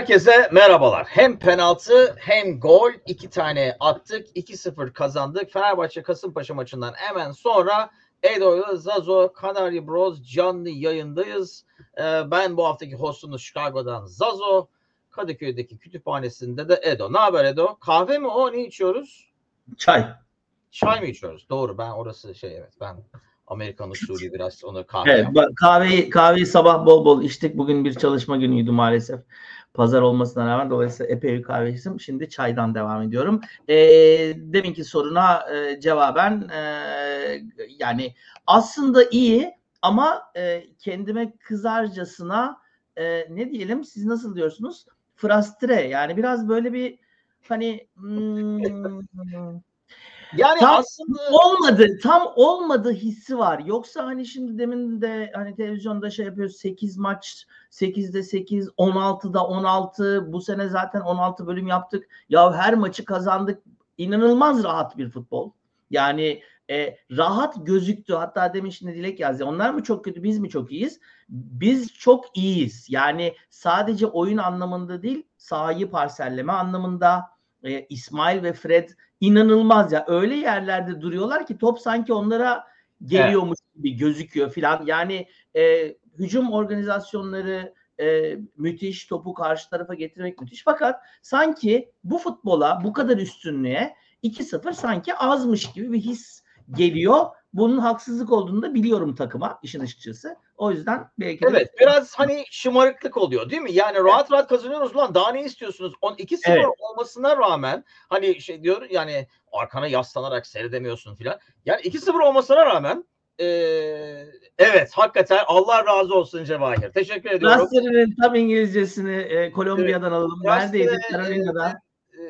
Herkese merhabalar. Hem penaltı hem gol iki tane attık. 2-0 kazandık. Fenerbahçe Kasımpaşa maçından hemen sonra Edo Zazo Kanarya Bros canlı yayındayız. Ee, ben bu haftaki hostunuz Chicago'dan Zazo. Kadıköy'deki kütüphanesinde de Edo. Ne haber Edo? Kahve mi o? Ne içiyoruz? Çay. Çay mı içiyoruz? Doğru ben orası şey evet ben Amerikan usulü biraz onu kahve Evet, yaptım. kahveyi, kahveyi sabah bol bol içtik. Bugün bir çalışma günüydü maalesef. Pazar olmasına rağmen dolayısıyla epey içtim. Şimdi çaydan devam ediyorum. Ee, deminki soruna e, cevaben e, yani aslında iyi ama e, kendime kızarcasına e, ne diyelim siz nasıl diyorsunuz? Frastre yani biraz böyle bir hani hmm, Yani Tam aslında olmadı tam olmadı hissi var. Yoksa hani şimdi demin de hani televizyonda şey yapıyoruz 8 maç 8'de 8 16'da 16 bu sene zaten 16 bölüm yaptık. Ya her maçı kazandık. İnanılmaz rahat bir futbol. Yani e, rahat gözüktü. Hatta demin şimdi Dilek yazdı. Onlar mı çok kötü biz mi çok iyiyiz? Biz çok iyiyiz. Yani sadece oyun anlamında değil sahayı parselleme anlamında e, İsmail ve Fred inanılmaz ya. Öyle yerlerde duruyorlar ki top sanki onlara geliyormuş gibi gözüküyor filan. Yani e, hücum organizasyonları e, müthiş. Topu karşı tarafa getirmek müthiş. Fakat sanki bu futbola bu kadar üstünlüğe 2-0 sanki azmış gibi bir his geliyor. Bunun haksızlık olduğunu da biliyorum takıma işin açıkçası. O yüzden belki de Evet biraz hani şımarıklık oluyor değil mi? Yani rahat rahat kazanıyoruz ulan daha ne istiyorsunuz? 2-0 Evet. olmasına rağmen hani şey diyor yani arkana yaslanarak seyredemiyorsun filan. Yani 2-0 olmasına rağmen eee, evet hakikaten Allah razı olsun Cevahir. Teşekkür ediyorum. Rastlerinin tam İngilizcesini e, Kolombiya'dan alalım. Rastleri, Neredeydi? Carolina'dan.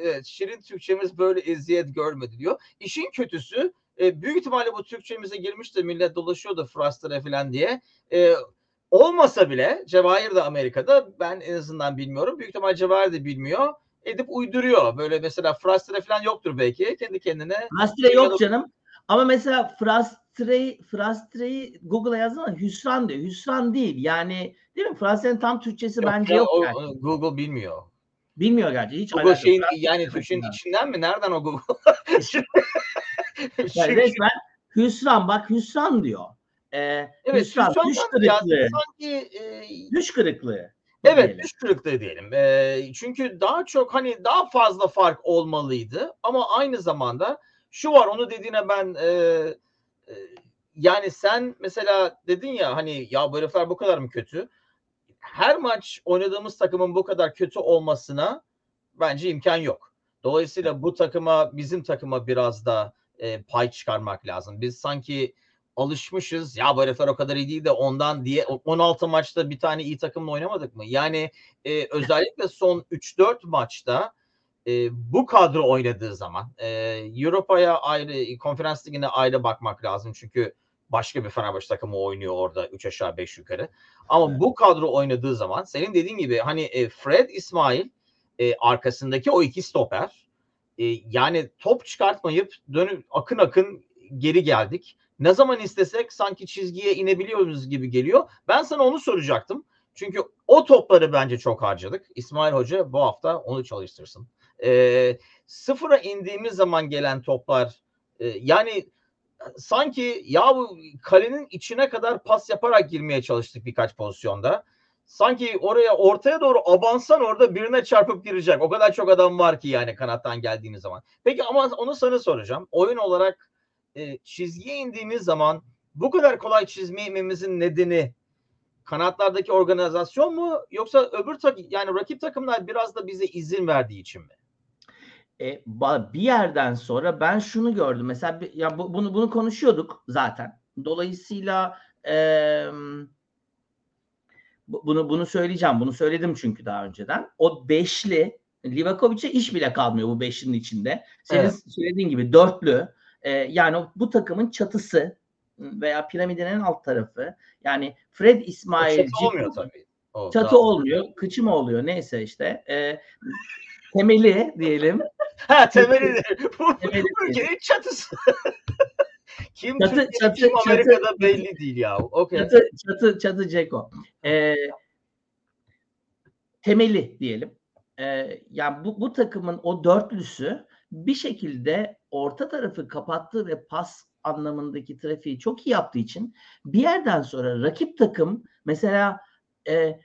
Evet, şirin Türkçemiz böyle eziyet görmedi diyor. İşin kötüsü e, büyük ihtimalle bu Türkçemize girmiş de millet dolaşıyordu Frastere falan diye. E, olmasa bile Cevahir de Amerika'da ben en azından bilmiyorum. Büyük ihtimal Cevahir de bilmiyor. Edip uyduruyor. Böyle mesela Frastere falan yoktur belki. Kendi kendine. Frastre yok canım. Ama mesela frastre, frastreyi Google'a yazsana hüsran diyor. Hüsran değil. Yani değil mi? Frastrenin tam Türkçesi bence ya, yok o- yani. Google bilmiyor. Bilmiyor gerçi. Hiç Google şeyin yok. yani Türkçenin içinden mi? Nereden o Google? Yani resmen hüsran. Bak hüsran diyor. Ee, evet, hüsran. Düş kırıklığı. sanki e, Düş kırıklığı. Evet diyelim. düş kırıklığı diyelim. Ee, çünkü daha çok hani daha fazla fark olmalıydı ama aynı zamanda şu var onu dediğine ben e, e, yani sen mesela dedin ya hani ya bu herifler bu kadar mı kötü? Her maç oynadığımız takımın bu kadar kötü olmasına bence imkan yok. Dolayısıyla bu takıma bizim takıma biraz da e, pay çıkarmak lazım. Biz sanki alışmışız. Ya bu herifler o kadar iyi değil de ondan diye 16 maçta bir tane iyi takımla oynamadık mı? Yani e, özellikle son 3-4 maçta e, bu kadro oynadığı zaman e, Europa'ya ayrı, konferans ligine ayrı bakmak lazım. Çünkü başka bir Fenerbahçe takımı oynuyor orada 3 aşağı 5 yukarı. Ama Evet. bu kadro oynadığı zaman senin dediğin gibi hani e, Fred İsmail e, arkasındaki o iki stoper e, yani top çıkartmayıp dönüp akın akın geri geldik. Ne zaman istesek sanki çizgiye inebiliyoruz gibi geliyor. Ben sana onu soracaktım. Çünkü o topları bence çok harcadık. İsmail Hoca bu hafta onu çalıştırsın. E, sıfıra indiğimiz zaman gelen toplar e, yani sanki ya bu kalenin içine kadar pas yaparak girmeye çalıştık birkaç pozisyonda. Sanki oraya ortaya doğru abansan orada birine çarpıp girecek. O kadar çok adam var ki yani kanattan geldiğimiz zaman. Peki ama onu sana soracağım. Oyun olarak e, çizgiye indiğimiz zaman bu kadar kolay çizmememizin nedeni kanatlardaki organizasyon mu yoksa öbür tak yani rakip takımlar biraz da bize izin verdiği için mi? E, bir yerden sonra ben şunu gördüm. Mesela ya bu- bunu bunu konuşuyorduk zaten. Dolayısıyla eee, bunu bunu söyleyeceğim. Bunu söyledim çünkü daha önceden. O beşli Livakovic'e iş bile kalmıyor bu beşlinin içinde. Senin Evet. söylediğin gibi dörtlü. e, yani bu takımın çatısı veya piramidin en alt tarafı. Yani Fred O İsmail çatı olmuyor tabii. O Çatı daha- olmuyor, kıçı mı oluyor neyse işte. E, temeli diyelim. Ha temeli bu Temeli ülkenin çatısı. kim Çatı- Türkiye, çatı- kim çatı- Amerika'da belli değil ya. Okey. Çatı çatı çatı Ceko. Ee, temeli diyelim. Ee, yani bu, bu takımın o dörtlüsü bir şekilde orta tarafı kapattı ve pas anlamındaki trafiği çok iyi yaptığı için bir yerden sonra rakip takım mesela e,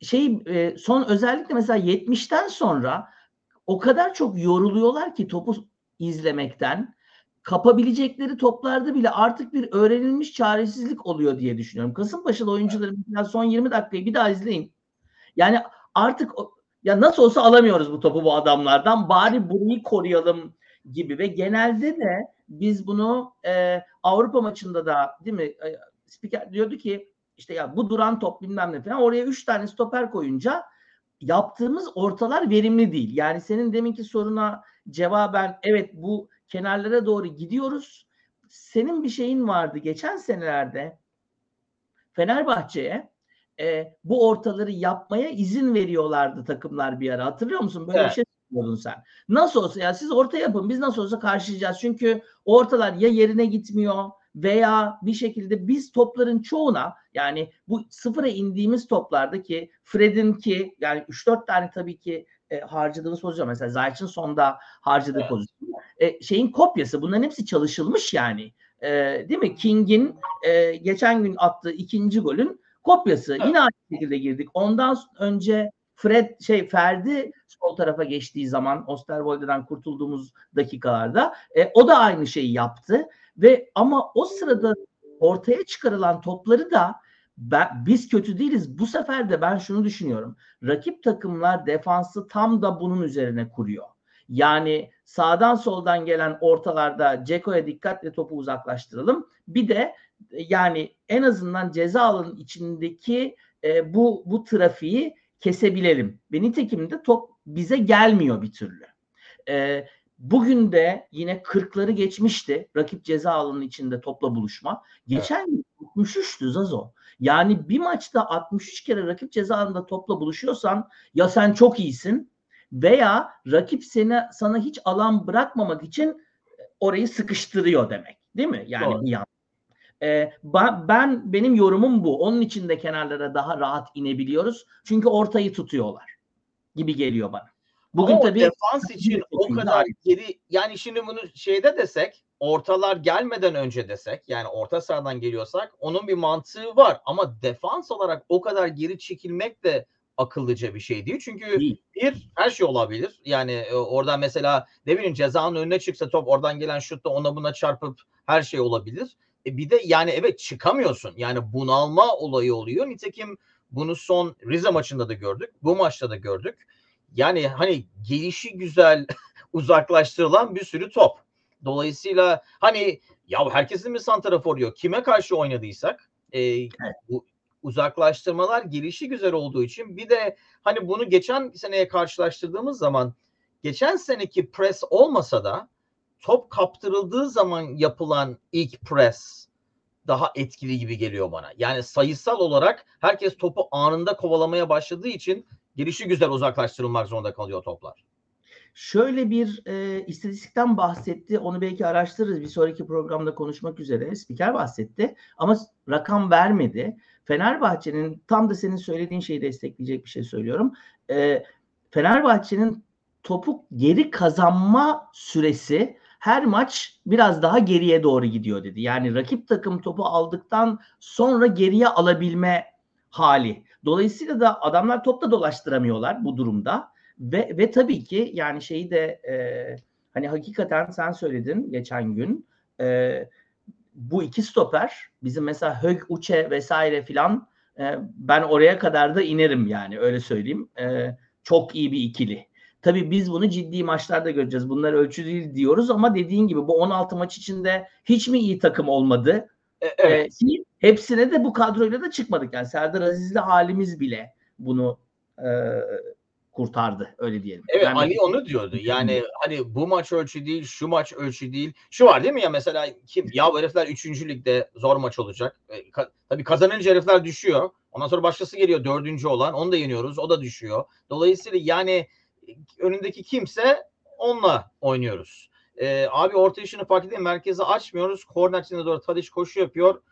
şey e, son özellikle mesela 70'ten sonra o kadar çok yoruluyorlar ki topu izlemekten kapabilecekleri toplarda bile artık bir öğrenilmiş çaresizlik oluyor diye düşünüyorum. Kasımpaşalı oyuncuları mesela son 20 dakikayı bir daha izleyin. Yani artık ya nasıl olsa alamıyoruz bu topu bu adamlardan. Bari burayı koruyalım gibi ve genelde de biz bunu e, Avrupa maçında da değil mi? E, spiker diyordu ki işte ya bu duran top bilmem ne falan oraya üç tane stoper koyunca yaptığımız ortalar verimli değil. Yani senin deminki soruna cevaben evet bu kenarlara doğru gidiyoruz. Senin bir şeyin vardı geçen senelerde Fenerbahçe'ye e, bu ortaları yapmaya izin veriyorlardı takımlar bir ara. Hatırlıyor musun? Böyle evet. bir şey söylüyordun sen. Nasıl olsa ya siz orta yapın biz nasıl olsa karşılayacağız. Çünkü ortalar ya yerine gitmiyor veya bir şekilde biz topların çoğuna yani bu sıfıra indiğimiz toplarda ki Fred'in ki yani 3-4 tane tabii ki e, harcadığımız pozisyon mesela Zayç'ın sonda harcadığı evet. pozisyon. E, şeyin kopyası bunların hepsi çalışılmış yani. E, değil mi? King'in e, geçen gün attığı ikinci golün kopyası. Evet. yine aynı şekilde girdik. Ondan önce Fred şey Ferdi sol tarafa geçtiği zaman Osterwolde'den kurtulduğumuz dakikalarda e, o da aynı şeyi yaptı. Ve ama o sırada ortaya çıkarılan topları da ben, biz kötü değiliz. Bu sefer de ben şunu düşünüyorum. Rakip takımlar defansı tam da bunun üzerine kuruyor. Yani sağdan soldan gelen ortalarda Ceko'ya dikkatle topu uzaklaştıralım. Bir de yani en azından ceza alanın içindeki e, bu bu trafiği kesebilelim. Ve nitekim de top bize gelmiyor bir türlü. E, bugün de yine 40'ları geçmişti rakip ceza alanının içinde topla buluşma. Geçen gün evet. 63'tü Zazo. Yani bir maçta 63 kere rakip ceza alanında topla buluşuyorsan ya sen çok iyisin veya rakip seni sana hiç alan bırakmamak için orayı sıkıştırıyor demek. Değil mi? Yani Doğru. bir yan. Ee, ben benim yorumum bu. Onun için de kenarlara daha rahat inebiliyoruz. Çünkü ortayı tutuyorlar gibi geliyor bana. Bugün Ama tabii defans için o kadar geri yani şimdi bunu şeyde desek ortalar gelmeden önce desek yani orta sahadan geliyorsak onun bir mantığı var ama defans olarak o kadar geri çekilmek de akıllıca bir şey değil. Çünkü değil. bir her şey olabilir. Yani e, oradan mesela ne bileyim cezanın önüne çıksa top oradan gelen şutta ona buna çarpıp her şey olabilir. E bir de yani evet çıkamıyorsun. Yani bunalma olayı oluyor. Nitekim bunu son Rize maçında da gördük. Bu maçta da gördük. Yani hani gelişi güzel uzaklaştırılan bir sürü top. Dolayısıyla hani ya herkesin mi santrafor yok? Kime karşı oynadıysak e, bu uzaklaştırmalar gelişi güzel olduğu için bir de hani bunu geçen seneye karşılaştırdığımız zaman geçen seneki press olmasa da top kaptırıldığı zaman yapılan ilk press daha etkili gibi geliyor bana. Yani sayısal olarak herkes topu anında kovalamaya başladığı için gelişi güzel uzaklaştırılmak zorunda kalıyor toplar. Şöyle bir e, istatistikten bahsetti. Onu belki araştırırız. Bir sonraki programda konuşmak üzere. Spiker bahsetti. Ama rakam vermedi. Fenerbahçe'nin tam da senin söylediğin şeyi destekleyecek bir şey söylüyorum. E, Fenerbahçe'nin topu geri kazanma süresi her maç biraz daha geriye doğru gidiyor dedi. Yani rakip takım topu aldıktan sonra geriye alabilme hali. Dolayısıyla da adamlar topta dolaştıramıyorlar bu durumda. Ve, ve tabii ki yani şeyi de e, hani hakikaten sen söyledin geçen gün e, bu iki stoper bizim mesela Hög Uçe vesaire filan e, ben oraya kadar da inerim yani öyle söyleyeyim. E, çok iyi bir ikili. Tabii biz bunu ciddi maçlarda göreceğiz. Bunlar ölçü değil diyoruz ama dediğin gibi bu 16 maç içinde hiç mi iyi takım olmadı? E, evet. E, hepsine de bu kadroyla da çıkmadık. Yani Serdar Aziz'li halimiz bile bunu e, kurtardı öyle diyelim. Evet yani, Ali onu diyordu. Yani hani bu maç ölçü değil, şu maç ölçü değil. Şu var değil mi ya mesela kim ya bu herifler 3. ligde zor maç olacak. E, ka- tabii kazanınca herifler düşüyor. Ondan sonra başkası geliyor dördüncü olan. Onu da yeniyoruz. O da düşüyor. Dolayısıyla yani önündeki kimse onunla oynuyoruz. Ee, abi orta işini fark edeyim. Merkezi açmıyoruz. Korner içine doğru Tadiş koşu yapıyor.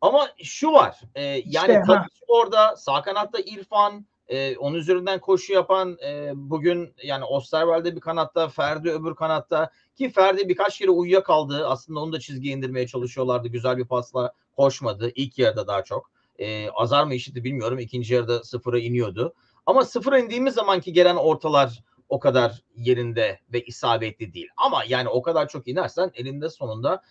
Ama şu var. E, yani işte, Tadiş orada. Sağ kanatta İrfan E, onun üzerinden koşu yapan e, bugün yani Osterwald'de bir kanatta, Ferdi öbür kanatta ki Ferdi birkaç kere uyuyakaldı. Aslında onu da çizgiye indirmeye çalışıyorlardı. Güzel bir pasla koşmadı. İlk yarıda daha çok. E, azar mı işitti bilmiyorum. İkinci yarıda sıfıra iniyordu. Ama sıfıra indiğimiz zamanki gelen ortalar o kadar yerinde ve isabetli değil. Ama yani o kadar çok inersen elinde sonunda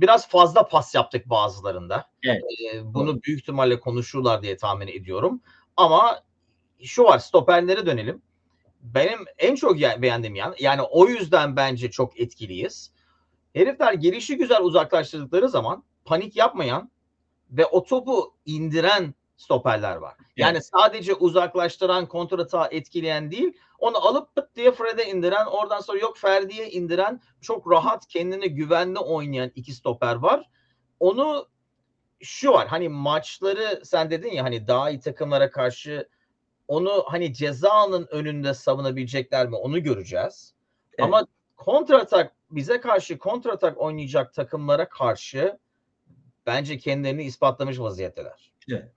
biraz fazla pas yaptık bazılarında. Evet. Ee, bunu büyük ihtimalle konuşurlar diye tahmin ediyorum. Ama şu var stoperlere dönelim. Benim en çok beğendiğim yan yani o yüzden bence çok etkiliyiz. Herifler gelişi güzel uzaklaştırdıkları zaman panik yapmayan ve o topu indiren stoperler var. Yani evet. sadece uzaklaştıran, kontrata etkileyen değil, onu alıp pıt diye Fred'e indiren, oradan sonra yok Ferdi'ye indiren, çok rahat kendini güvenli oynayan iki stoper var. Onu şu var hani maçları sen dedin ya hani daha iyi takımlara karşı onu hani cezanın önünde savunabilecekler mi onu göreceğiz. Evet. Ama kontratak bize karşı kontratak oynayacak takımlara karşı bence kendilerini ispatlamış vaziyetteler. Evet.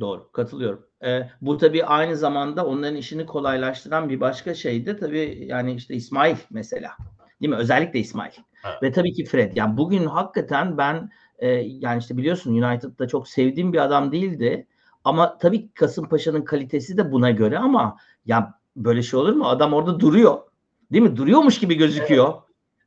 Doğru, katılıyorum. Ee, bu tabii aynı zamanda onların işini kolaylaştıran bir başka şey de tabii yani işte İsmail mesela. Değil mi? Özellikle İsmail. Evet. Ve tabii ki Fred. Yani bugün hakikaten ben e, yani işte biliyorsun United'da çok sevdiğim bir adam değildi. Ama tabii Kasımpaşa'nın kalitesi de buna göre ama ya böyle şey olur mu? Adam orada duruyor. Değil mi? Duruyormuş gibi gözüküyor.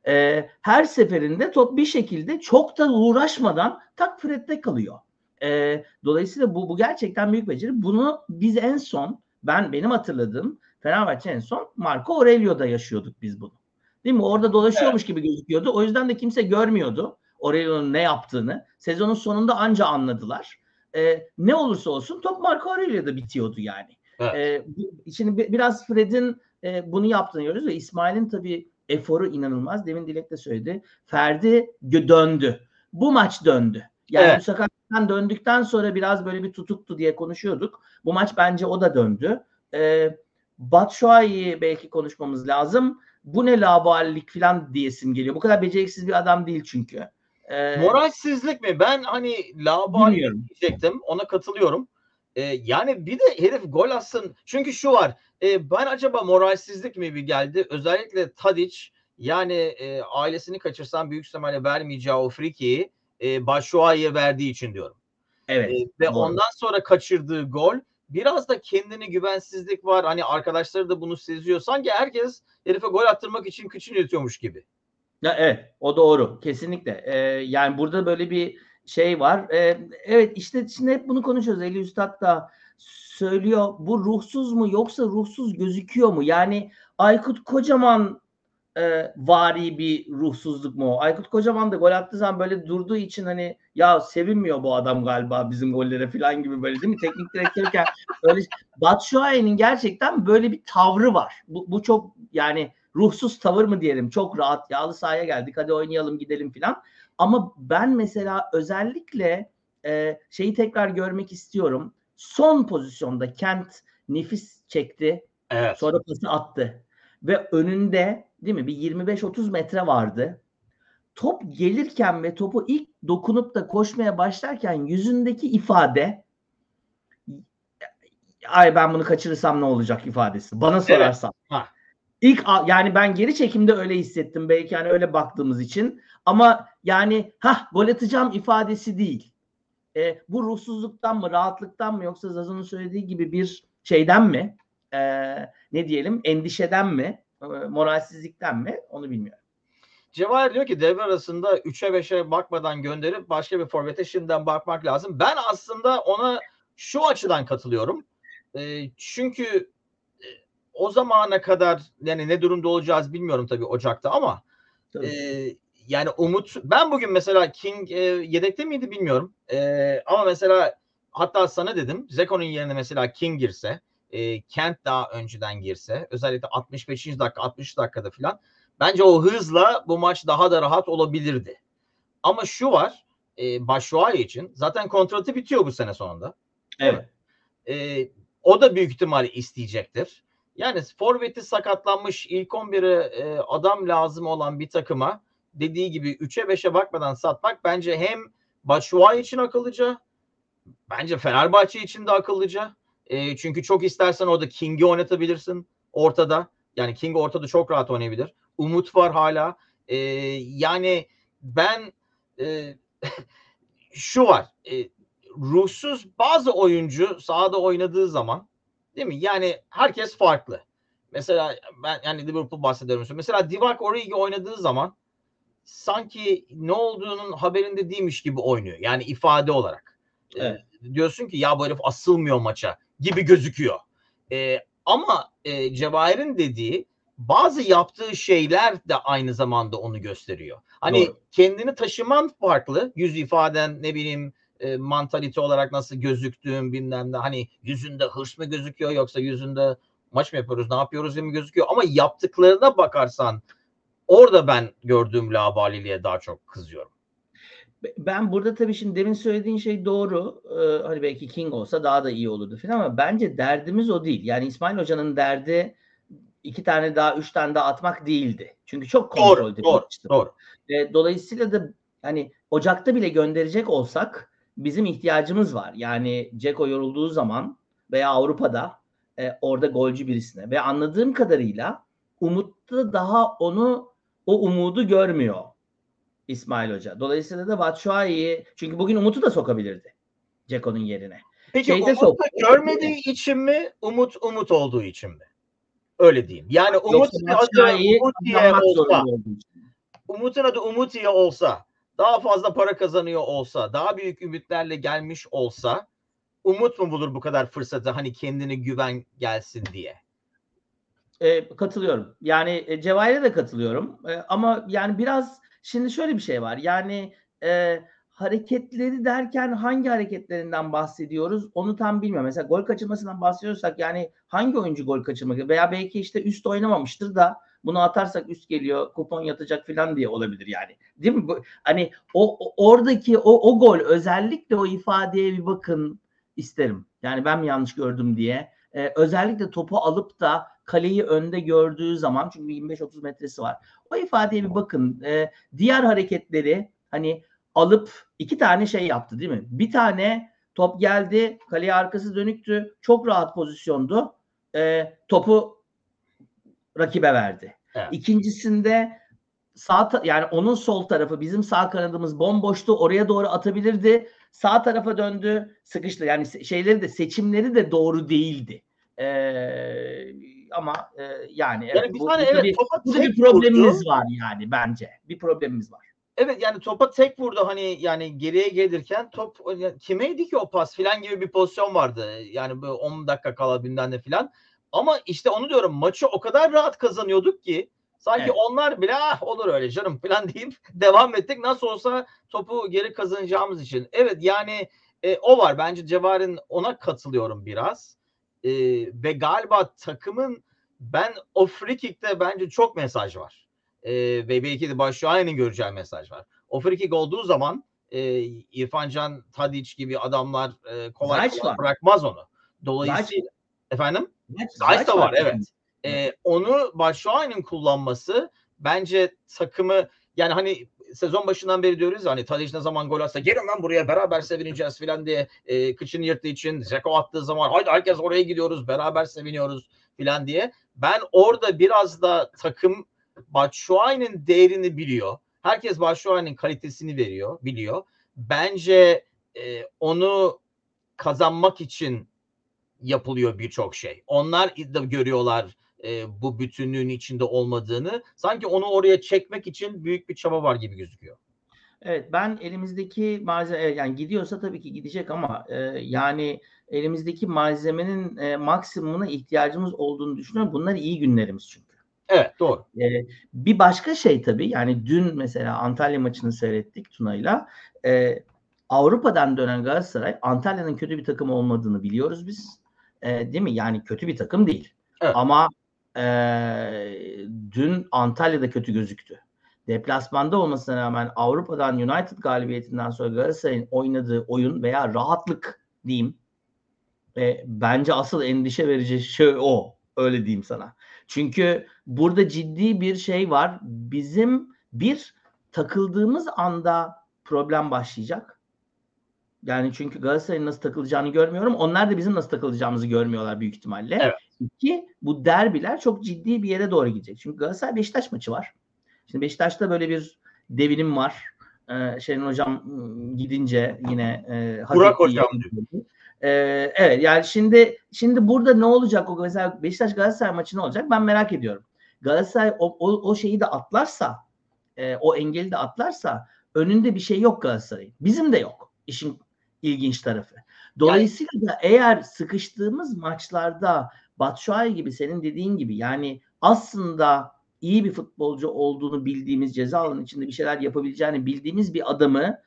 Evet. Ee, her seferinde top bir şekilde çok da uğraşmadan tak Fred'de kalıyor. E, dolayısıyla bu, bu gerçekten büyük beceri. Bunu biz en son ben benim hatırladığım Fenerbahçe en son Marco Aurelio'da yaşıyorduk biz bunu. Değil mi? Orada dolaşıyormuş evet. gibi gözüküyordu. O yüzden de kimse görmüyordu Aurelio'nun ne yaptığını. Sezonun sonunda anca anladılar. E, ne olursa olsun top Marco Aurelio'da bitiyordu yani. Evet. E, şimdi biraz Fred'in e, bunu yaptığını görüyoruz ve İsmail'in tabii eforu inanılmaz. Demin Dilek de söyledi. Ferdi döndü. Bu maç döndü. Yani evet. bu sakatlıktan döndükten sonra biraz böyle bir tutuktu diye konuşuyorduk. Bu maç bence o da döndü. Ee, Batshuayi'yi belki konuşmamız lazım. Bu ne laballik falan diyesim geliyor. Bu kadar beceriksiz bir adam değil çünkü. Ee, Moralsizlik mi? Ben hani laballik diyecektim. Ona katılıyorum. Ee, yani bir de herif gol atsın. Çünkü şu var. E, ben acaba moralsizlik mi bir geldi? Özellikle Tadic yani e, ailesini kaçırsan büyük ihtimalle vermeyeceği o frikiyi e, Başuay'a verdiği için diyorum. Evet. E, ve doğru. ondan sonra kaçırdığı gol biraz da kendine güvensizlik var. Hani arkadaşları da bunu seziyor. Sanki herkes herife gol attırmak için kıçını yetiyormuş gibi. Ya evet o doğru kesinlikle. Ee, yani burada böyle bir şey var. Ee, evet işte şimdi hep bunu konuşuyoruz. Eli Üstad da söylüyor. Bu ruhsuz mu yoksa ruhsuz gözüküyor mu? Yani Aykut Kocaman e, vari bir ruhsuzluk mu? Aykut Kocaman da gol attığı zaman böyle durduğu için hani ya sevinmiyor bu adam galiba bizim gollere falan gibi böyle değil mi? Teknik direktörken öyle Batshuayi'nin gerçekten böyle bir tavrı var. Bu, bu çok yani ruhsuz tavır mı diyelim? Çok rahat yağlı sahaya geldik hadi oynayalım gidelim falan. Ama ben mesela özellikle e, şeyi tekrar görmek istiyorum. Son pozisyonda Kent nefis çekti. Evet. Sonra pası attı. Ve önünde değil mi? Bir 25-30 metre vardı. Top gelirken ve topu ilk dokunup da koşmaya başlarken yüzündeki ifade ay ben bunu kaçırırsam ne olacak ifadesi. Bana sorarsan. Evet. İlk yani ben geri çekimde öyle hissettim belki hani öyle baktığımız için ama yani ha gol atacağım ifadesi değil. E, bu ruhsuzluktan mı rahatlıktan mı yoksa Zazun'un söylediği gibi bir şeyden mi e, ne diyelim endişeden mi moralsizlikten mi onu bilmiyorum. Cevahir diyor ki devre arasında 3'e 5'e bakmadan gönderip başka bir forvete şimdiden bakmak lazım. Ben aslında ona şu açıdan katılıyorum. E, çünkü e, o zamana kadar yani ne durumda olacağız bilmiyorum tabii Ocak'ta ama e, yani Umut ben bugün mesela King e, yedekte miydi bilmiyorum. E, ama mesela hatta sana dedim Zeko'nun yerine mesela King girse e, Kent daha önceden girse özellikle 65. dakika 60 dakikada falan bence o hızla bu maç daha da rahat olabilirdi. Ama şu var e, Başuay için zaten kontratı bitiyor bu sene sonunda. Evet. E, o da büyük ihtimalle isteyecektir. Yani forveti sakatlanmış ilk 11'e e, adam lazım olan bir takıma dediği gibi 3'e 5'e bakmadan satmak bence hem Başuay için akıllıca bence Fenerbahçe için de akıllıca E, çünkü çok istersen orada King'i oynatabilirsin ortada. Yani King ortada çok rahat oynayabilir. Umut var hala. E, yani ben e, şu var. E, ruhsuz bazı oyuncu sahada oynadığı zaman değil mi? Yani herkes farklı. Mesela ben yani Liverpool bahsediyorum. Mesela Divock Origi oynadığı zaman sanki ne olduğunun haberinde değilmiş gibi oynuyor. Yani ifade olarak. Evet. E, diyorsun ki ya bu herif asılmıyor maça gibi gözüküyor. E, ama e, Cevahir'in dediği bazı yaptığı şeyler de aynı zamanda onu gösteriyor. Hani Doğru. kendini taşıman farklı. Yüz ifaden ne bileyim e, mantalite olarak nasıl gözüktüğün bilmem ne. Hani yüzünde hırs mı gözüküyor yoksa yüzünde maç mı yapıyoruz ne yapıyoruz mi gözüküyor. Ama yaptıklarına bakarsan orada ben gördüğüm labaliliğe daha çok kızıyorum. Ben burada tabii şimdi demin söylediğin şey doğru. Ee, hani belki King olsa daha da iyi olurdu falan ama bence derdimiz o değil. Yani İsmail Hoca'nın derdi iki tane daha, üç tane daha atmak değildi. Çünkü çok kontrol doğru, doğru, doğru. E, dolayısıyla da hani Ocak'ta bile gönderecek olsak bizim ihtiyacımız var. Yani Ceko yorulduğu zaman veya Avrupa'da e, orada golcü birisine ve anladığım kadarıyla Umut'ta daha onu o umudu görmüyor İsmail Hoca. Dolayısıyla da Batshuayi'yi çünkü bugün Umut'u da sokabilirdi Ceko'nun yerine. Peki Şeyde Umut sok- görmediği için mi Umut Umut olduğu için mi? Öyle diyeyim. Yani Umut'un adı Umutiye olsa Umut'un adı Umutiye olsa daha fazla para kazanıyor olsa daha büyük ümitlerle gelmiş olsa Umut mu bulur bu kadar fırsatı hani kendine güven gelsin diye? E, katılıyorum. Yani e, Cevahir'e de katılıyorum. E, ama yani biraz şimdi şöyle bir şey var. Yani e, hareketleri derken hangi hareketlerinden bahsediyoruz onu tam bilmiyorum. Mesela gol kaçırmasından bahsediyorsak yani hangi oyuncu gol kaçırmak veya belki işte üst oynamamıştır da bunu atarsak üst geliyor kupon yatacak falan diye olabilir yani. Değil mi? Bu, hani o, o oradaki o, o gol özellikle o ifadeye bir bakın isterim. Yani ben mi yanlış gördüm diye. Ee, özellikle topu alıp da kaleyi önde gördüğü zaman çünkü 25-30 metresi var. O ifadeye bir bakın. Ee, diğer hareketleri hani alıp iki tane şey yaptı değil mi? Bir tane top geldi, kaleye arkası dönüktü. Çok rahat pozisyondu. E, topu rakibe verdi. Evet. İkincisinde sağ yani onun sol tarafı bizim sağ kanadımız bomboştu. Oraya doğru atabilirdi. Sağ tarafa döndü, sıkıştı. Yani şeyleri de seçimleri de doğru değildi. Ee, ama e, yani, yani evet, bir bu, tane, evet, bir, burada bir problemimiz vurdu. var yani bence. Bir problemimiz var. Evet yani topa tek vurdu hani yani geriye gelirken top kimeydi ki o pas filan gibi bir pozisyon vardı. Yani böyle 10 dakika kala bilmem de filan. Ama işte onu diyorum maçı o kadar rahat kazanıyorduk ki sanki evet. onlar bile ah olur öyle canım filan deyip devam ettik. Nasıl olsa topu geri kazanacağımız için. Evet yani e, o var bence Cevar'ın ona katılıyorum biraz. E, ve galiba takımın ben o free kick'te bence çok mesaj var e, ve belki de Başşuay'ın göreceği mesaj var. O free kick olduğu zaman e, İrfan Can, Tadic gibi adamlar e, kolay kolay bırakmaz onu. Dolayısıyla Zayç. efendim Zayç da var evet. E, onu Başşuay'ın kullanması bence takımı yani hani sezon başından beri diyoruz hani Tadic ne zaman gol atsa gelin lan buraya beraber sevineceğiz filan diye e, kıçını yırttığı için Zeko attığı zaman haydi herkes oraya gidiyoruz beraber seviniyoruz filan diye. Ben orada biraz da takım Batshuayi'nin değerini biliyor. Herkes Batshuayi'nin kalitesini veriyor, biliyor. Bence e, onu kazanmak için yapılıyor birçok şey. Onlar da görüyorlar e, bu bütünlüğün içinde olmadığını. Sanki onu oraya çekmek için büyük bir çaba var gibi gözüküyor. Evet ben elimizdeki malzeme yani gidiyorsa tabii ki gidecek ama e, yani elimizdeki malzemenin e, maksimumuna ihtiyacımız olduğunu düşünüyorum. Bunlar iyi günlerimiz çünkü. Evet doğru. Ee, bir başka şey tabii yani dün mesela Antalya maçını seyrettik Tuna'yla. Ee, Avrupa'dan dönen Galatasaray Antalya'nın kötü bir takım olmadığını biliyoruz biz. Ee, değil mi? Yani kötü bir takım değil. Evet. Ama e, dün Antalya'da kötü gözüktü. Deplasmanda olmasına rağmen Avrupa'dan United galibiyetinden sonra Galatasaray'ın oynadığı oyun veya rahatlık diyeyim e, bence asıl endişe verici şey o. Öyle diyeyim sana. Çünkü burada ciddi bir şey var. Bizim bir takıldığımız anda problem başlayacak. Yani çünkü Galatasaray'ın nasıl takılacağını görmüyorum. Onlar da bizim nasıl takılacağımızı görmüyorlar büyük ihtimalle. Evet. İki, bu derbiler çok ciddi bir yere doğru gidecek. Çünkü Galatasaray Beşiktaş maçı var. Şimdi Beşiktaş'ta böyle bir devinim var. Ee, Şerin Hocam ıı, gidince yine e, Burak Hocam. Ee, evet yani şimdi şimdi burada ne olacak o mesela Beşiktaş Galatasaray maçı ne olacak ben merak ediyorum. Galatasaray o, o, o şeyi de atlarsa e, o engeli de atlarsa önünde bir şey yok Galatasaray'ın. Bizim de yok. İşin ilginç tarafı. Dolayısıyla yani, da eğer sıkıştığımız maçlarda Batshuayi gibi senin dediğin gibi yani aslında iyi bir futbolcu olduğunu bildiğimiz ceza alanı içinde bir şeyler yapabileceğini bildiğimiz bir adamı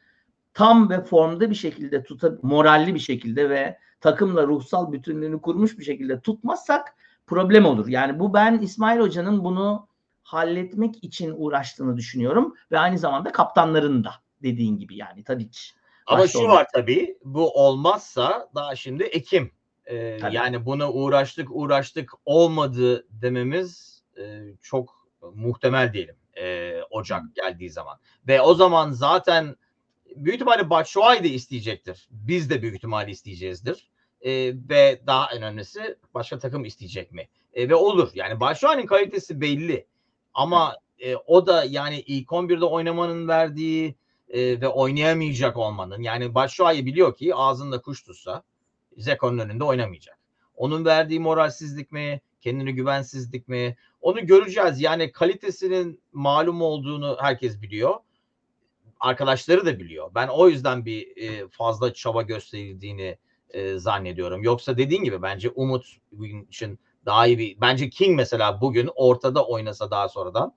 tam ve formda bir şekilde tuta moralli bir şekilde ve takımla ruhsal bütünlüğünü kurmuş bir şekilde tutmazsak problem olur. Yani bu ben İsmail Hoca'nın bunu halletmek için uğraştığını düşünüyorum ve aynı zamanda kaptanların da dediğin gibi yani Tadic. Ama şu olmak. var tabii bu olmazsa daha şimdi Ekim. Ee, yani buna uğraştık uğraştık olmadı dememiz e, çok muhtemel diyelim e, Ocak geldiği zaman. Ve o zaman zaten büyük ihtimalle Batshuayi de isteyecektir. Biz de büyük ihtimalle isteyeceğizdir. E, ve daha önemlisi başka takım isteyecek mi? E, ve olur. Yani Batshuayi'nin kalitesi belli. Ama e, o da yani ilk 11'de oynamanın verdiği e, ve oynayamayacak olmanın yani Batshuayi biliyor ki ağzında kuş tutsa Zeko'nun önünde oynamayacak. Onun verdiği moralsizlik mi, kendini güvensizlik mi? Onu göreceğiz. Yani kalitesinin malum olduğunu herkes biliyor. Arkadaşları da biliyor. Ben o yüzden bir e, fazla çaba gösterildiğini e, zannediyorum. Yoksa dediğin gibi bence Umut için daha iyi bir bence King mesela bugün ortada oynasa daha sonradan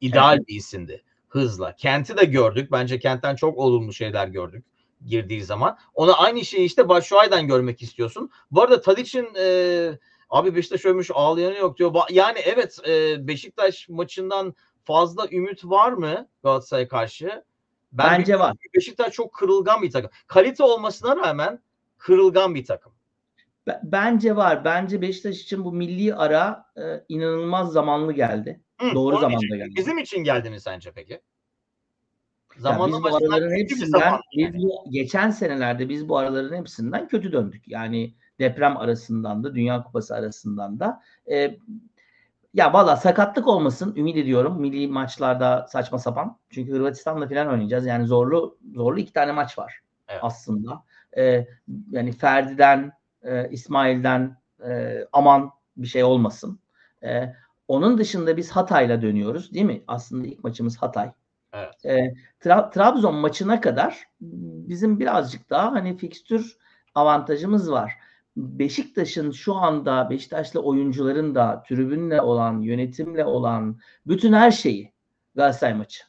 ideal evet. bir isimdi hızla. Kent'i de gördük. Bence Kent'ten çok olumlu şeyler gördük girdiği zaman. Ona aynı şeyi işte Başuay'dan görmek istiyorsun. Bu arada Tadic'in e, abi Beşiktaş ölmüş ağlayanı yok diyor. Yani evet e, Beşiktaş maçından fazla ümit var mı Galatasaray'a karşı? Ben Bence var. Beşiktaş çok kırılgan bir takım. Kalite olmasına rağmen kırılgan bir takım. Bence var. Bence Beşiktaş için bu milli ara e, inanılmaz zamanlı geldi. Hı, Doğru zamanda geldi. Bizim için geldi mi sence peki? Zamanla biz bu araların hepsinden biz bu geçen senelerde biz bu araların hepsinden kötü döndük. Yani deprem arasından da Dünya Kupası arasından da e, ya valla sakatlık olmasın ümit ediyorum milli maçlarda saçma sapan. Çünkü Hırvatistan'la falan oynayacağız. Yani zorlu zorlu iki tane maç var evet. aslında. E, yani Ferdi'den, e, İsmail'den e, aman bir şey olmasın. E, onun dışında biz Hatay'la dönüyoruz değil mi? Aslında ilk maçımız Hatay. Evet. E, Tra- Trabzon maçına kadar bizim birazcık daha hani fikstür avantajımız var. Beşiktaş'ın şu anda Beşiktaşlı oyuncuların da tribünle olan, yönetimle olan bütün her şeyi Galatasaray maçı.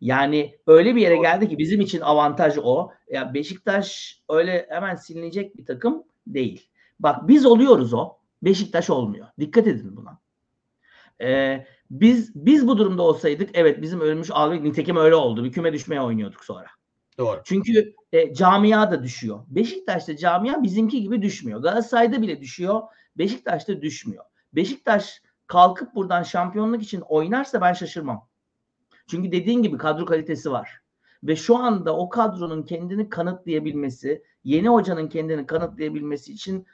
Yani öyle bir yere geldi ki bizim için avantaj o. Ya Beşiktaş öyle hemen silinecek bir takım değil. Bak biz oluyoruz o. Beşiktaş olmuyor. Dikkat edin buna. Ee, biz biz bu durumda olsaydık evet bizim ölmüş ağırlık nitekim öyle oldu. Bir küme düşmeye oynuyorduk sonra. Doğru. Çünkü e, camia da düşüyor. Beşiktaş'ta camia bizimki gibi düşmüyor. Galatasaray'da bile düşüyor. Beşiktaş'ta düşmüyor. Beşiktaş kalkıp buradan şampiyonluk için oynarsa ben şaşırmam. Çünkü dediğin gibi kadro kalitesi var. Ve şu anda o kadronun kendini kanıtlayabilmesi, yeni hocanın kendini kanıtlayabilmesi için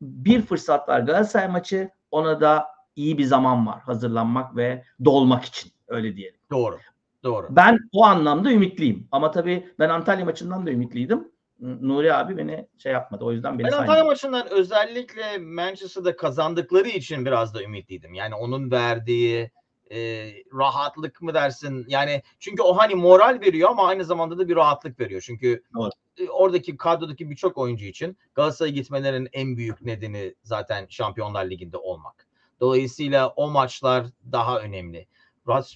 bir fırsat var. Galatasaray maçı ona da iyi bir zaman var hazırlanmak ve dolmak için öyle diyelim. Doğru. Doğru. Ben o anlamda ümitliyim. Ama tabii ben Antalya maçından da ümitliydim. Nuri abi beni şey yapmadı. O yüzden beni Ben Antalya maçından özellikle Manchester'da kazandıkları için biraz da ümitliydim. Yani onun verdiği e, rahatlık mı dersin? Yani çünkü o hani moral veriyor ama aynı zamanda da bir rahatlık veriyor. Çünkü Doğru. E, oradaki kadrodaki birçok oyuncu için Galatasaray'a gitmelerinin en büyük nedeni zaten Şampiyonlar Ligi'nde olmak. Dolayısıyla o maçlar daha önemli.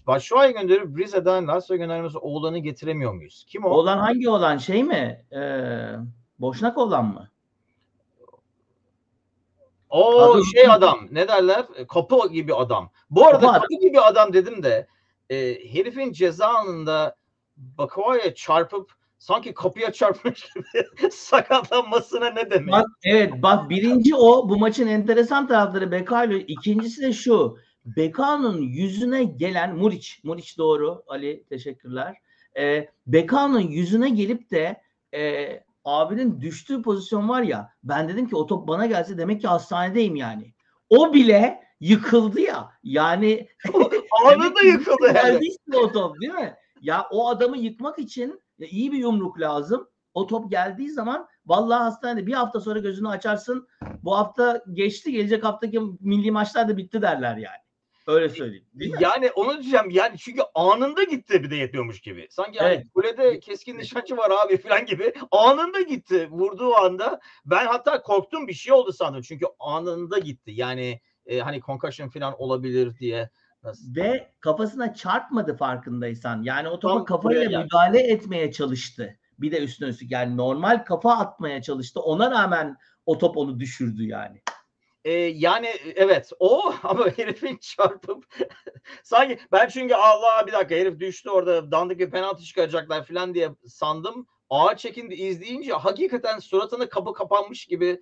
Başşuay'ı gönderip Rize'den Lazio'ya göndermesi oğlanı getiremiyor muyuz? Kim o? Oğlan hangi oğlan? Şey mi? Ee, Boşnak olan mı? O Adı şey adam ne derler? Kapı gibi adam. Bu arada kapı, kapı gibi adam dedim de e, herifin ceza anında Bakoya çarpıp sanki kapıya çarpmış gibi sakatlanmasına ne demek? Bak, evet bak birinci o bu maçın enteresan tarafları Bekayo. İkincisi de şu. Bekao'nun yüzüne gelen Muriç, Muriç doğru Ali teşekkürler. E, Bekao'nun yüzüne gelip de e, abinin düştüğü pozisyon var ya ben dedim ki o top bana gelse demek ki hastanedeyim yani. O bile yıkıldı ya. Yani anında yıkıldı yani. o top değil mi? Ya o adamı yıkmak için iyi bir yumruk lazım. O top geldiği zaman vallahi hastanede bir hafta sonra gözünü açarsın. Bu hafta geçti gelecek haftaki milli maçlar da bitti derler yani. Öyle söyleyeyim. Yani onu diyeceğim yani çünkü anında gitti bir de yetmiyormuş gibi. Sanki yani Evet. kulede keskin nişancı var abi falan gibi. Anında gitti vurduğu anda. Ben hatta korktum bir şey oldu sandım. Çünkü anında gitti. Yani e, hani concussion falan olabilir diye. Nasıl? Ve kafasına çarpmadı farkındaysan. Yani o topa Tam kafayla müdahale etmeye çalıştı. Bir de üstüne üstlük yani normal kafa atmaya çalıştı. Ona rağmen o top onu düşürdü yani. E, yani evet o ama herifin çarpıp sanki ben çünkü Allah bir dakika herif düştü orada dandik bir penaltı çıkaracaklar falan diye sandım. Ağa çekindi izleyince hakikaten suratını kapı kapanmış gibi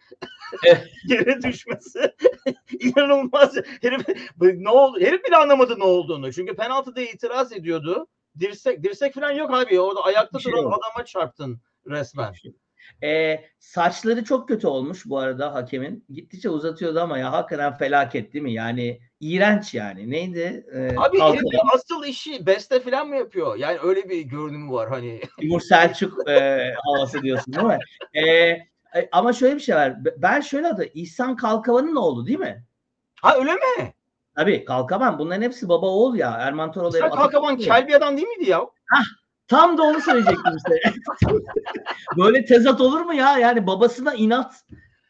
yere düşmesi inanılmaz. Herif ne oldu? Herif bile anlamadı ne olduğunu. Çünkü penaltıda itiraz ediyordu. Dirsek dirsek falan yok abi. Orada ayakta Bir şey duran yok. adama çarptın resmen. Ee, saçları çok kötü olmuş bu arada hakemin. Gittikçe uzatıyordu ama ya hakikaten felaket değil mi? Yani iğrenç yani. Neydi? Ee, Abi herifin asıl işi beste falan mı yapıyor? Yani öyle bir görünümü var hani. Timur Selçuk e, havası diyorsun değil mi? E, e, ama şöyle bir şey var. Ben şöyle adı İhsan Kalkavan'ın oğlu değil mi? Ha öyle mi? Tabii Kalkavan. Bunların hepsi baba oğul ya. Erman Toroğlu. Hep Kalkavan Atatürk ya. kel bir adam değil miydi ya? Tam da onu söyleyecektim işte. Böyle tezat olur mu ya? Yani babasına inat.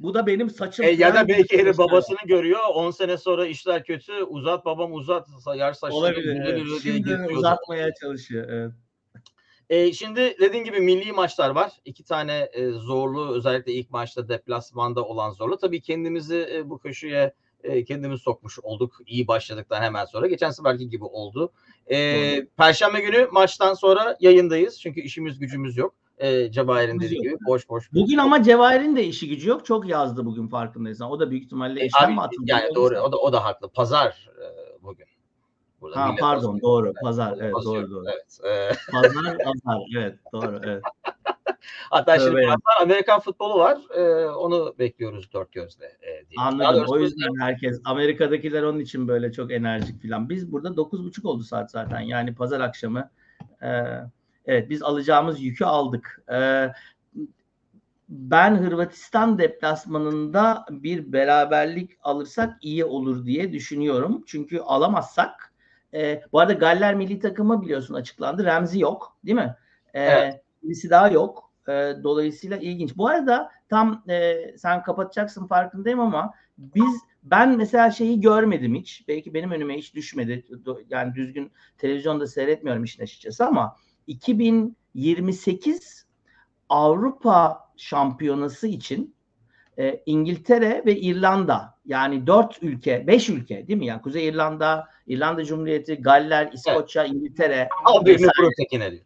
Bu da benim saçım. E, ya da belki herif babasını görüyor. 10 sene sonra işler kötü. Uzat babam uzat. Yar saçlarını Olabilir. Evet. Şimdi uzatmaya çalışıyor. Evet. E, şimdi dediğin gibi milli maçlar var. İki tane e, zorlu özellikle ilk maçta deplasmanda olan zorlu. Tabii kendimizi e, bu köşeye e, kendimiz sokmuş olduk. İyi başladıktan hemen sonra. Geçen seferki gibi oldu. E. Perşembe günü maçtan sonra yayındayız. Çünkü işimiz gücümüz yok. E, Cevahir'in dediği gibi boş boş. Bugün ama Cevahir'in de işi gücü yok. Çok yazdı bugün farkındaysan. O da büyük ihtimalle E, işten abi, mi atıldı? yani doğru o da o da haklı. Pazar e, bugün. Burada Ha pardon doğru. Pazar. Evet doğru doğru. Evet. e, Pazar pazar. Evet doğru. Evet. Hatta şimdi Tövbe ya. birazdan Amerikan futbolu var. E, onu bekliyoruz dört gözle. E. Daha Anladım. O yüzden herkes Amerika'dakiler onun için böyle çok enerjik filan. Biz burada 9.30 oldu saat zaten. Yani pazar akşamı. Ee, evet biz alacağımız yükü aldık. Ee, ben Hırvatistan deplasmanında bir beraberlik alırsak iyi olur diye düşünüyorum. Çünkü alamazsak e, bu arada Galler milli takımı biliyorsun açıklandı. Remzi yok değil mi? Ee, Evet. Birisi daha yok. Ee, dolayısıyla ilginç. Bu arada tam e, sen kapatacaksın farkındayım ama biz ben mesela şeyi görmedim hiç. Belki benim önüme hiç düşmedi. Yani düzgün televizyonda seyretmiyorum işin açıkçası ama 2028 Avrupa Şampiyonası için e, İngiltere ve İrlanda yani dört ülke, beş ülke değil mi? Yani Kuzey İrlanda, İrlanda Cumhuriyeti, Galler, İskoçya, İngiltere. Al birini vesaire. kuru tekine diyor.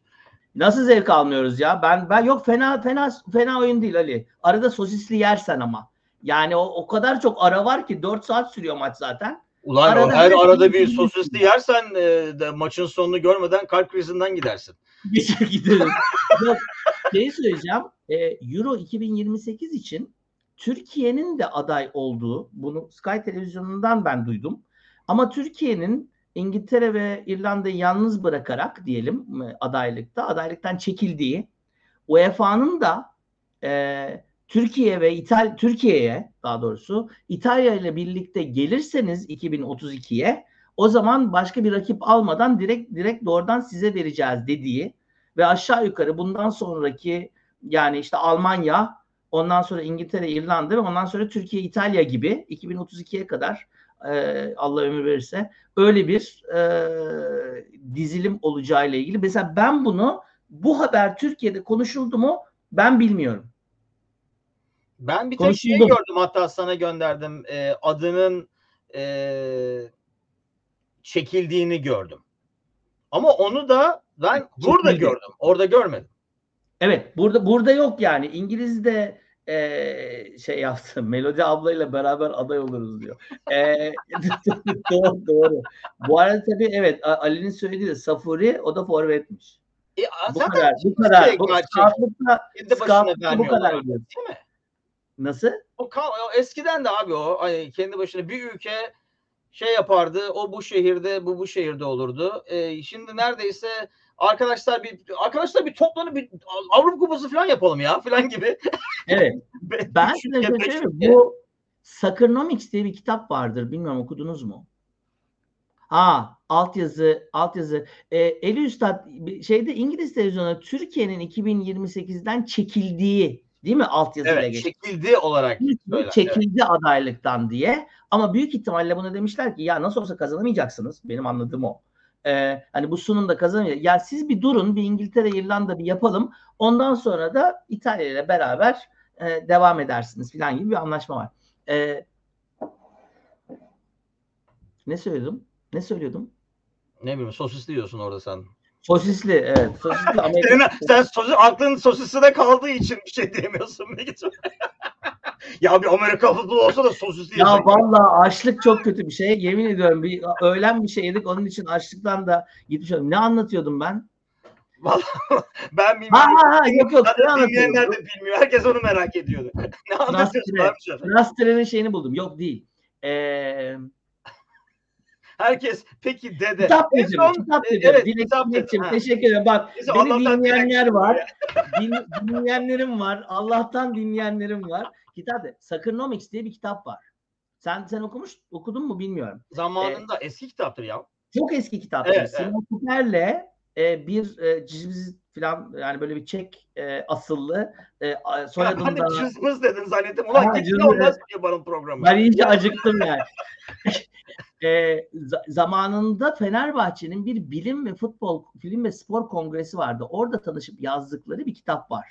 Nasıl zevk almıyoruz ya? Ben ben yok fena fena fena oyun değil Ali. Arada sosisli yersen ama. Yani o, o kadar çok ara var ki 4 saat sürüyor maç zaten. Ulan Arada her arada bir sosisli yersen e, de maçın sonunu görmeden kalp krizinden gidersin. Geçer gideriz. Yok, şeyi söyleyeceğim. E, Euro 2028 için Türkiye'nin de aday olduğu, bunu Sky televizyonundan ben duydum. Ama Türkiye'nin İngiltere ve İrlanda'yı yalnız bırakarak diyelim e, adaylıkta, adaylıktan çekildiği, UEFA'nın da e, Türkiye ve İtal Türkiye'ye daha doğrusu İtalya ile birlikte gelirseniz 2032'ye o zaman başka bir rakip almadan direkt direkt doğrudan size vereceğiz dediği ve aşağı yukarı bundan sonraki yani işte Almanya, ondan sonra İngiltere, İrlanda ve ondan sonra Türkiye, İtalya gibi 2032'ye kadar e, Allah ömür verirse öyle bir e, dizilim olacağıyla ilgili. Mesela ben bunu bu haber Türkiye'de konuşuldu mu ben bilmiyorum. Ben bir tek şey gördüm hatta sana gönderdim. E, adının e, çekildiğini gördüm. Ama onu da ben burada Çekildi. gördüm. Orada görmedim. Evet burada burada yok yani İngiliz'de e, şey yaptı Melodi ablayla beraber aday oluruz diyor. E, doğru doğru. Bu arada tabii evet Ali'nin söylediği de Safuri o da forvetmiş. E, Bu kadar, bu kadar. direkt Bu başına scoutlıkta bu kadar Değil mi? Nasıl? O, o eskiden de abi o hani kendi başına bir ülke şey yapardı. O bu şehirde, bu bu şehirde olurdu. E, şimdi neredeyse arkadaşlar bir arkadaşlar bir toplanıp bir Avrupa Kupası falan yapalım ya falan gibi. Evet. Ben size şey söyleyeyim. Bu Sacronomics diye bir kitap vardır. Bilmiyorum okudunuz mu? Ha, altyazı, altyazı. Ee, Eli Üstad şeyde İngiliz televizyonunda Türkiye'nin 2028'den çekildiği değil mi altyazıyla Evet, geçti. çekildi olarak söyler. çekildi adaylıktan diye. Ama büyük ihtimalle buna demişler ki ya nasıl olsa kazanamayacaksınız. Benim anladığım o. Ee, hani bu sunumda kazanamayacak. Ya siz bir durun bir İngiltere, İrlanda bir yapalım. Ondan sonra da İtalya ile beraber e, devam edersiniz falan gibi bir anlaşma var. Ee, ne söyledim? Ne söylüyordum? Ne bileyim sosisli diyorsun orada sen. Sosisli evet. Sosisli Amerika. Sen sosis, aklın sosisine kaldığı için bir şey diyemiyorsun. ya bir Amerika futbolu olsa da sosisli Ya vallahi açlık çok kötü bir şey. Yemin ediyorum bir öğlen bir şey yedik. Onun için açlıktan da gitmiş oldum. Ne anlatıyordum ben? Ben Ha bilmiyorum. ha ha yok yok. Ne Zaten dinleyenler de bilmiyor. Herkes onu merak ediyordu. ne anlatıyorsun abi? Rastre'nin şeyini buldum. Yok değil. Ee, Herkes peki dede. kitap En dedim. son- Kitap dedim. Evet Dilek kitap Dilekçim, dedin. ha. teşekkür ederim. Bak Neyse, beni Allah'tan dinleyenler var. Din, dinleyenlerim var. Allah'tan dinleyenlerim var. Kitap de. Sacronomics diye bir kitap var. Sen sen okumuş okudun mu bilmiyorum. Zamanında eski kitaptır ya. Çok eski kitaptır. Evet, Simon Cooper'le e, bir e, ciz falan yani böyle bir Çek e, asıllı e, a- Ben de soyadında cızmız dedin zannettim. Ha, Ulan gitti cızmız, ondan sonra yaparım programı. ben iyice acıktım yani. e, za- zamanında Fenerbahçe'nin bir bilim ve futbol, film ve spor kongresi vardı. Orada tanışıp yazdıkları bir kitap var.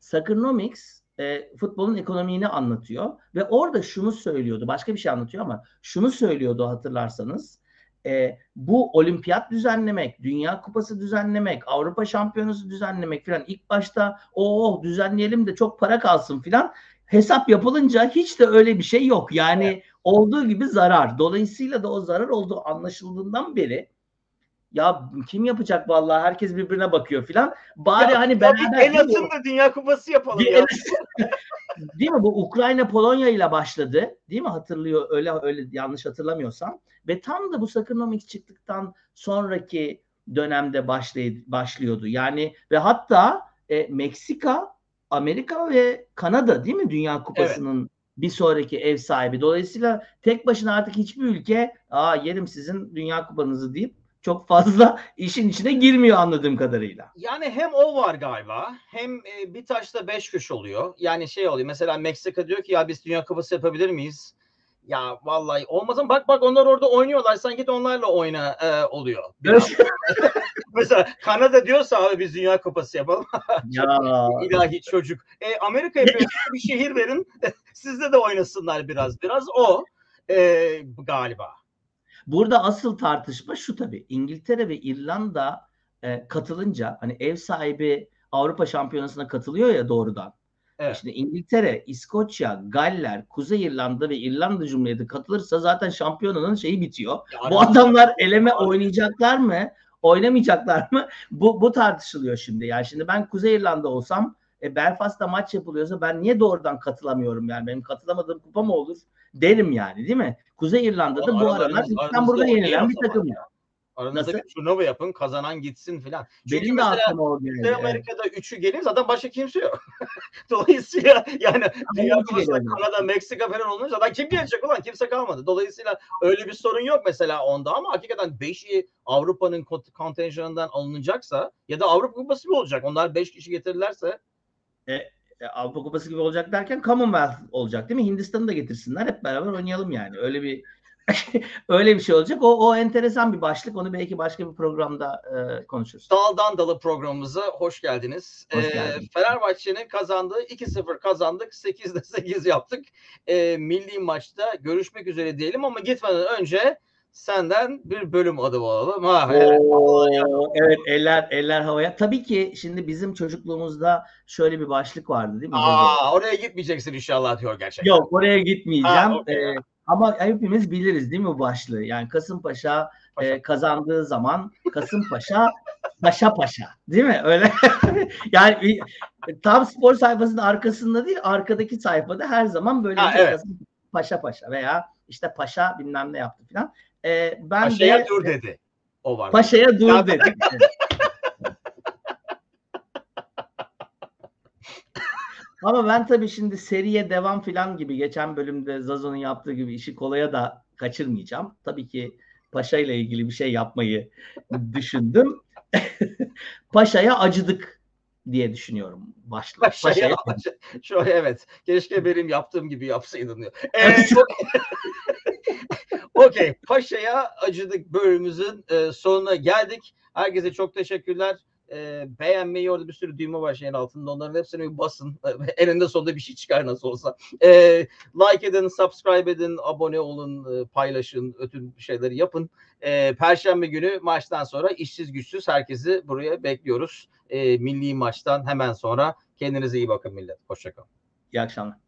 Sacronomics e, futbolun ekonomiğini anlatıyor ve orada şunu söylüyordu. Başka bir şey anlatıyor ama şunu söylüyordu hatırlarsanız. E, bu olimpiyat düzenlemek, dünya kupası düzenlemek, Avrupa şampiyonası düzenlemek falan ilk başta o düzenleyelim de çok para kalsın falan hesap yapılınca hiç de öyle bir şey yok. Yani olduğu gibi zarar. Dolayısıyla da o zarar olduğu anlaşıldığından beri ya kim yapacak vallahi herkes birbirine bakıyor filan. Bari Ya, hani beraber değil atın da Dünya Kupası yapalım Bir ya. değil mi bu Ukrayna Polonya ile başladı. Değil mi? Hatırlıyor öyle öyle yanlış hatırlamıyorsam. Ve tam da bu Sacronomics çıktıktan sonraki dönemde başlay başlıyordu. Yani ve hatta e, Meksika, Amerika ve Kanada değil mi Dünya Kupası'nın bir sonraki ev sahibi. Dolayısıyla tek başına artık hiçbir ülke aa yerim sizin Dünya Kupanızı deyip çok fazla işin içine girmiyor anladığım kadarıyla. Yani hem o var galiba hem e, bir taşla beş kuş oluyor. Yani şey oluyor mesela Meksika diyor ki ya biz Dünya Kupası yapabilir miyiz? Ya vallahi olmaz ama bak bak onlar orada oynuyorlar sen git onlarla oyna e, oluyor. Mesela Kanada diyorsa abi biz Dünya Kupası yapalım. ya İlahi çocuk. E, Amerika yapıyor bir şehir verin sizde de oynasınlar biraz. Biraz o e, galiba. Burada asıl tartışma şu tabii. İngiltere ve İrlanda e, katılınca hani ev sahibi Avrupa Şampiyonası'na katılıyor ya doğrudan. Evet. Şimdi İngiltere, İskoçya, Galler, Kuzey İrlanda ve İrlanda Cumhuriyeti katılırsa zaten şampiyonanın şeyi bitiyor. Ya Bu adamlar eleme oynayacaklar mı? Oynamayacaklar mı? Bu, bu tartışılıyor şimdi. Yani şimdi ben Kuzey İrlanda olsam e, Belfast'ta maç yapılıyorsa ben niye doğrudan katılamıyorum yani? Benim katılamadığım kupa mı olur? Derim yani değil mi? Kuzey İrlanda'da bu Aralarınız- aralar İstanbul'da yenilen bir takım. ya. Aranızda Nasıl? bir turnuva yapın kazanan gitsin filan. Çünkü Benim de mesela o geldi. Kuzey. Amerika'da üçü gelir zaten başka kimse yok. Dolayısıyla yani Dünya Kupası'nda. Kanada, Meksika falan olunca zaten kim gelecek ulan? Kimse kalmadı. Dolayısıyla öyle bir sorun yok mesela onda ama hakikaten beşi Avrupa'nın kont- kontenjanından alınacaksa ya da Avrupa Kupası mı olacak? Onlar beş kişi getirirlerse E, Avrupa Kupası gibi olacak derken Commonwealth olacak değil mi? Hindistan'ı da getirsinler hep beraber oynayalım yani. Öyle bir öyle bir şey olacak. O, o enteresan bir başlık. Onu belki başka bir programda e, konuşuruz. Daldan Dalı programımıza hoş geldiniz. Hoş Ee, geldin. Fenerbahçe'nin kazandığı 2-0 kazandık. 8'de 8 yaptık. Ee, milli maçta görüşmek üzere diyelim ama gitmeden önce senden bir bölüm adı alalım. Ha, evet. Eller eller havaya. Tabii ki şimdi bizim çocukluğumuzda şöyle bir başlık vardı değil mi? Aa, oraya gitmeyeceksin inşallah diyor gerçekten. Yok oraya gitmeyeceğim. Ha, okey. Ee, ama hepimiz biliriz değil mi bu başlığı? Yani Kasımpaşa Paşa. e, kazandığı zaman Kasımpaşa paşa paşa değil mi? Öyle yani bir, tam spor sayfasının arkasında değil arkadaki sayfada her zaman böyle Ha, evet. yazı, paşa paşa veya işte paşa bilmem ne yaptı falan. Ee, ben Paşa'ya de dur dedi. O var. paşaya dur Ya- dedik. Ama ben tabii şimdi seriye devam falan gibi geçen bölümde Zazo'nun yaptığı gibi işi kolaya da kaçırmayacağım. Tabii ki Paşa ile ilgili bir şey yapmayı düşündüm. Paşa'ya acıdık diye düşünüyorum başlık. Paşa'ya Paşa'ya Şu evet. Keşke benim yaptığım gibi yapsaydın diyor. Ee. Okey. Paşa'ya acıdık bölümümüzün e, sonuna geldik. Herkese çok teşekkürler. E, beğenmeyi orada bir sürü düğme var şeyin altında. Onların hepsini bir basın. Eninde sonunda bir şey çıkar nasıl olsa. E, like edin, subscribe edin, abone olun, e, paylaşın, ötün şeyleri yapın. E, Perşembe günü maçtan sonra işsiz güçsüz herkesi buraya bekliyoruz. E, milli maçtan hemen sonra. Kendinize iyi bakın millet. Hoşçakalın. İyi akşamlar.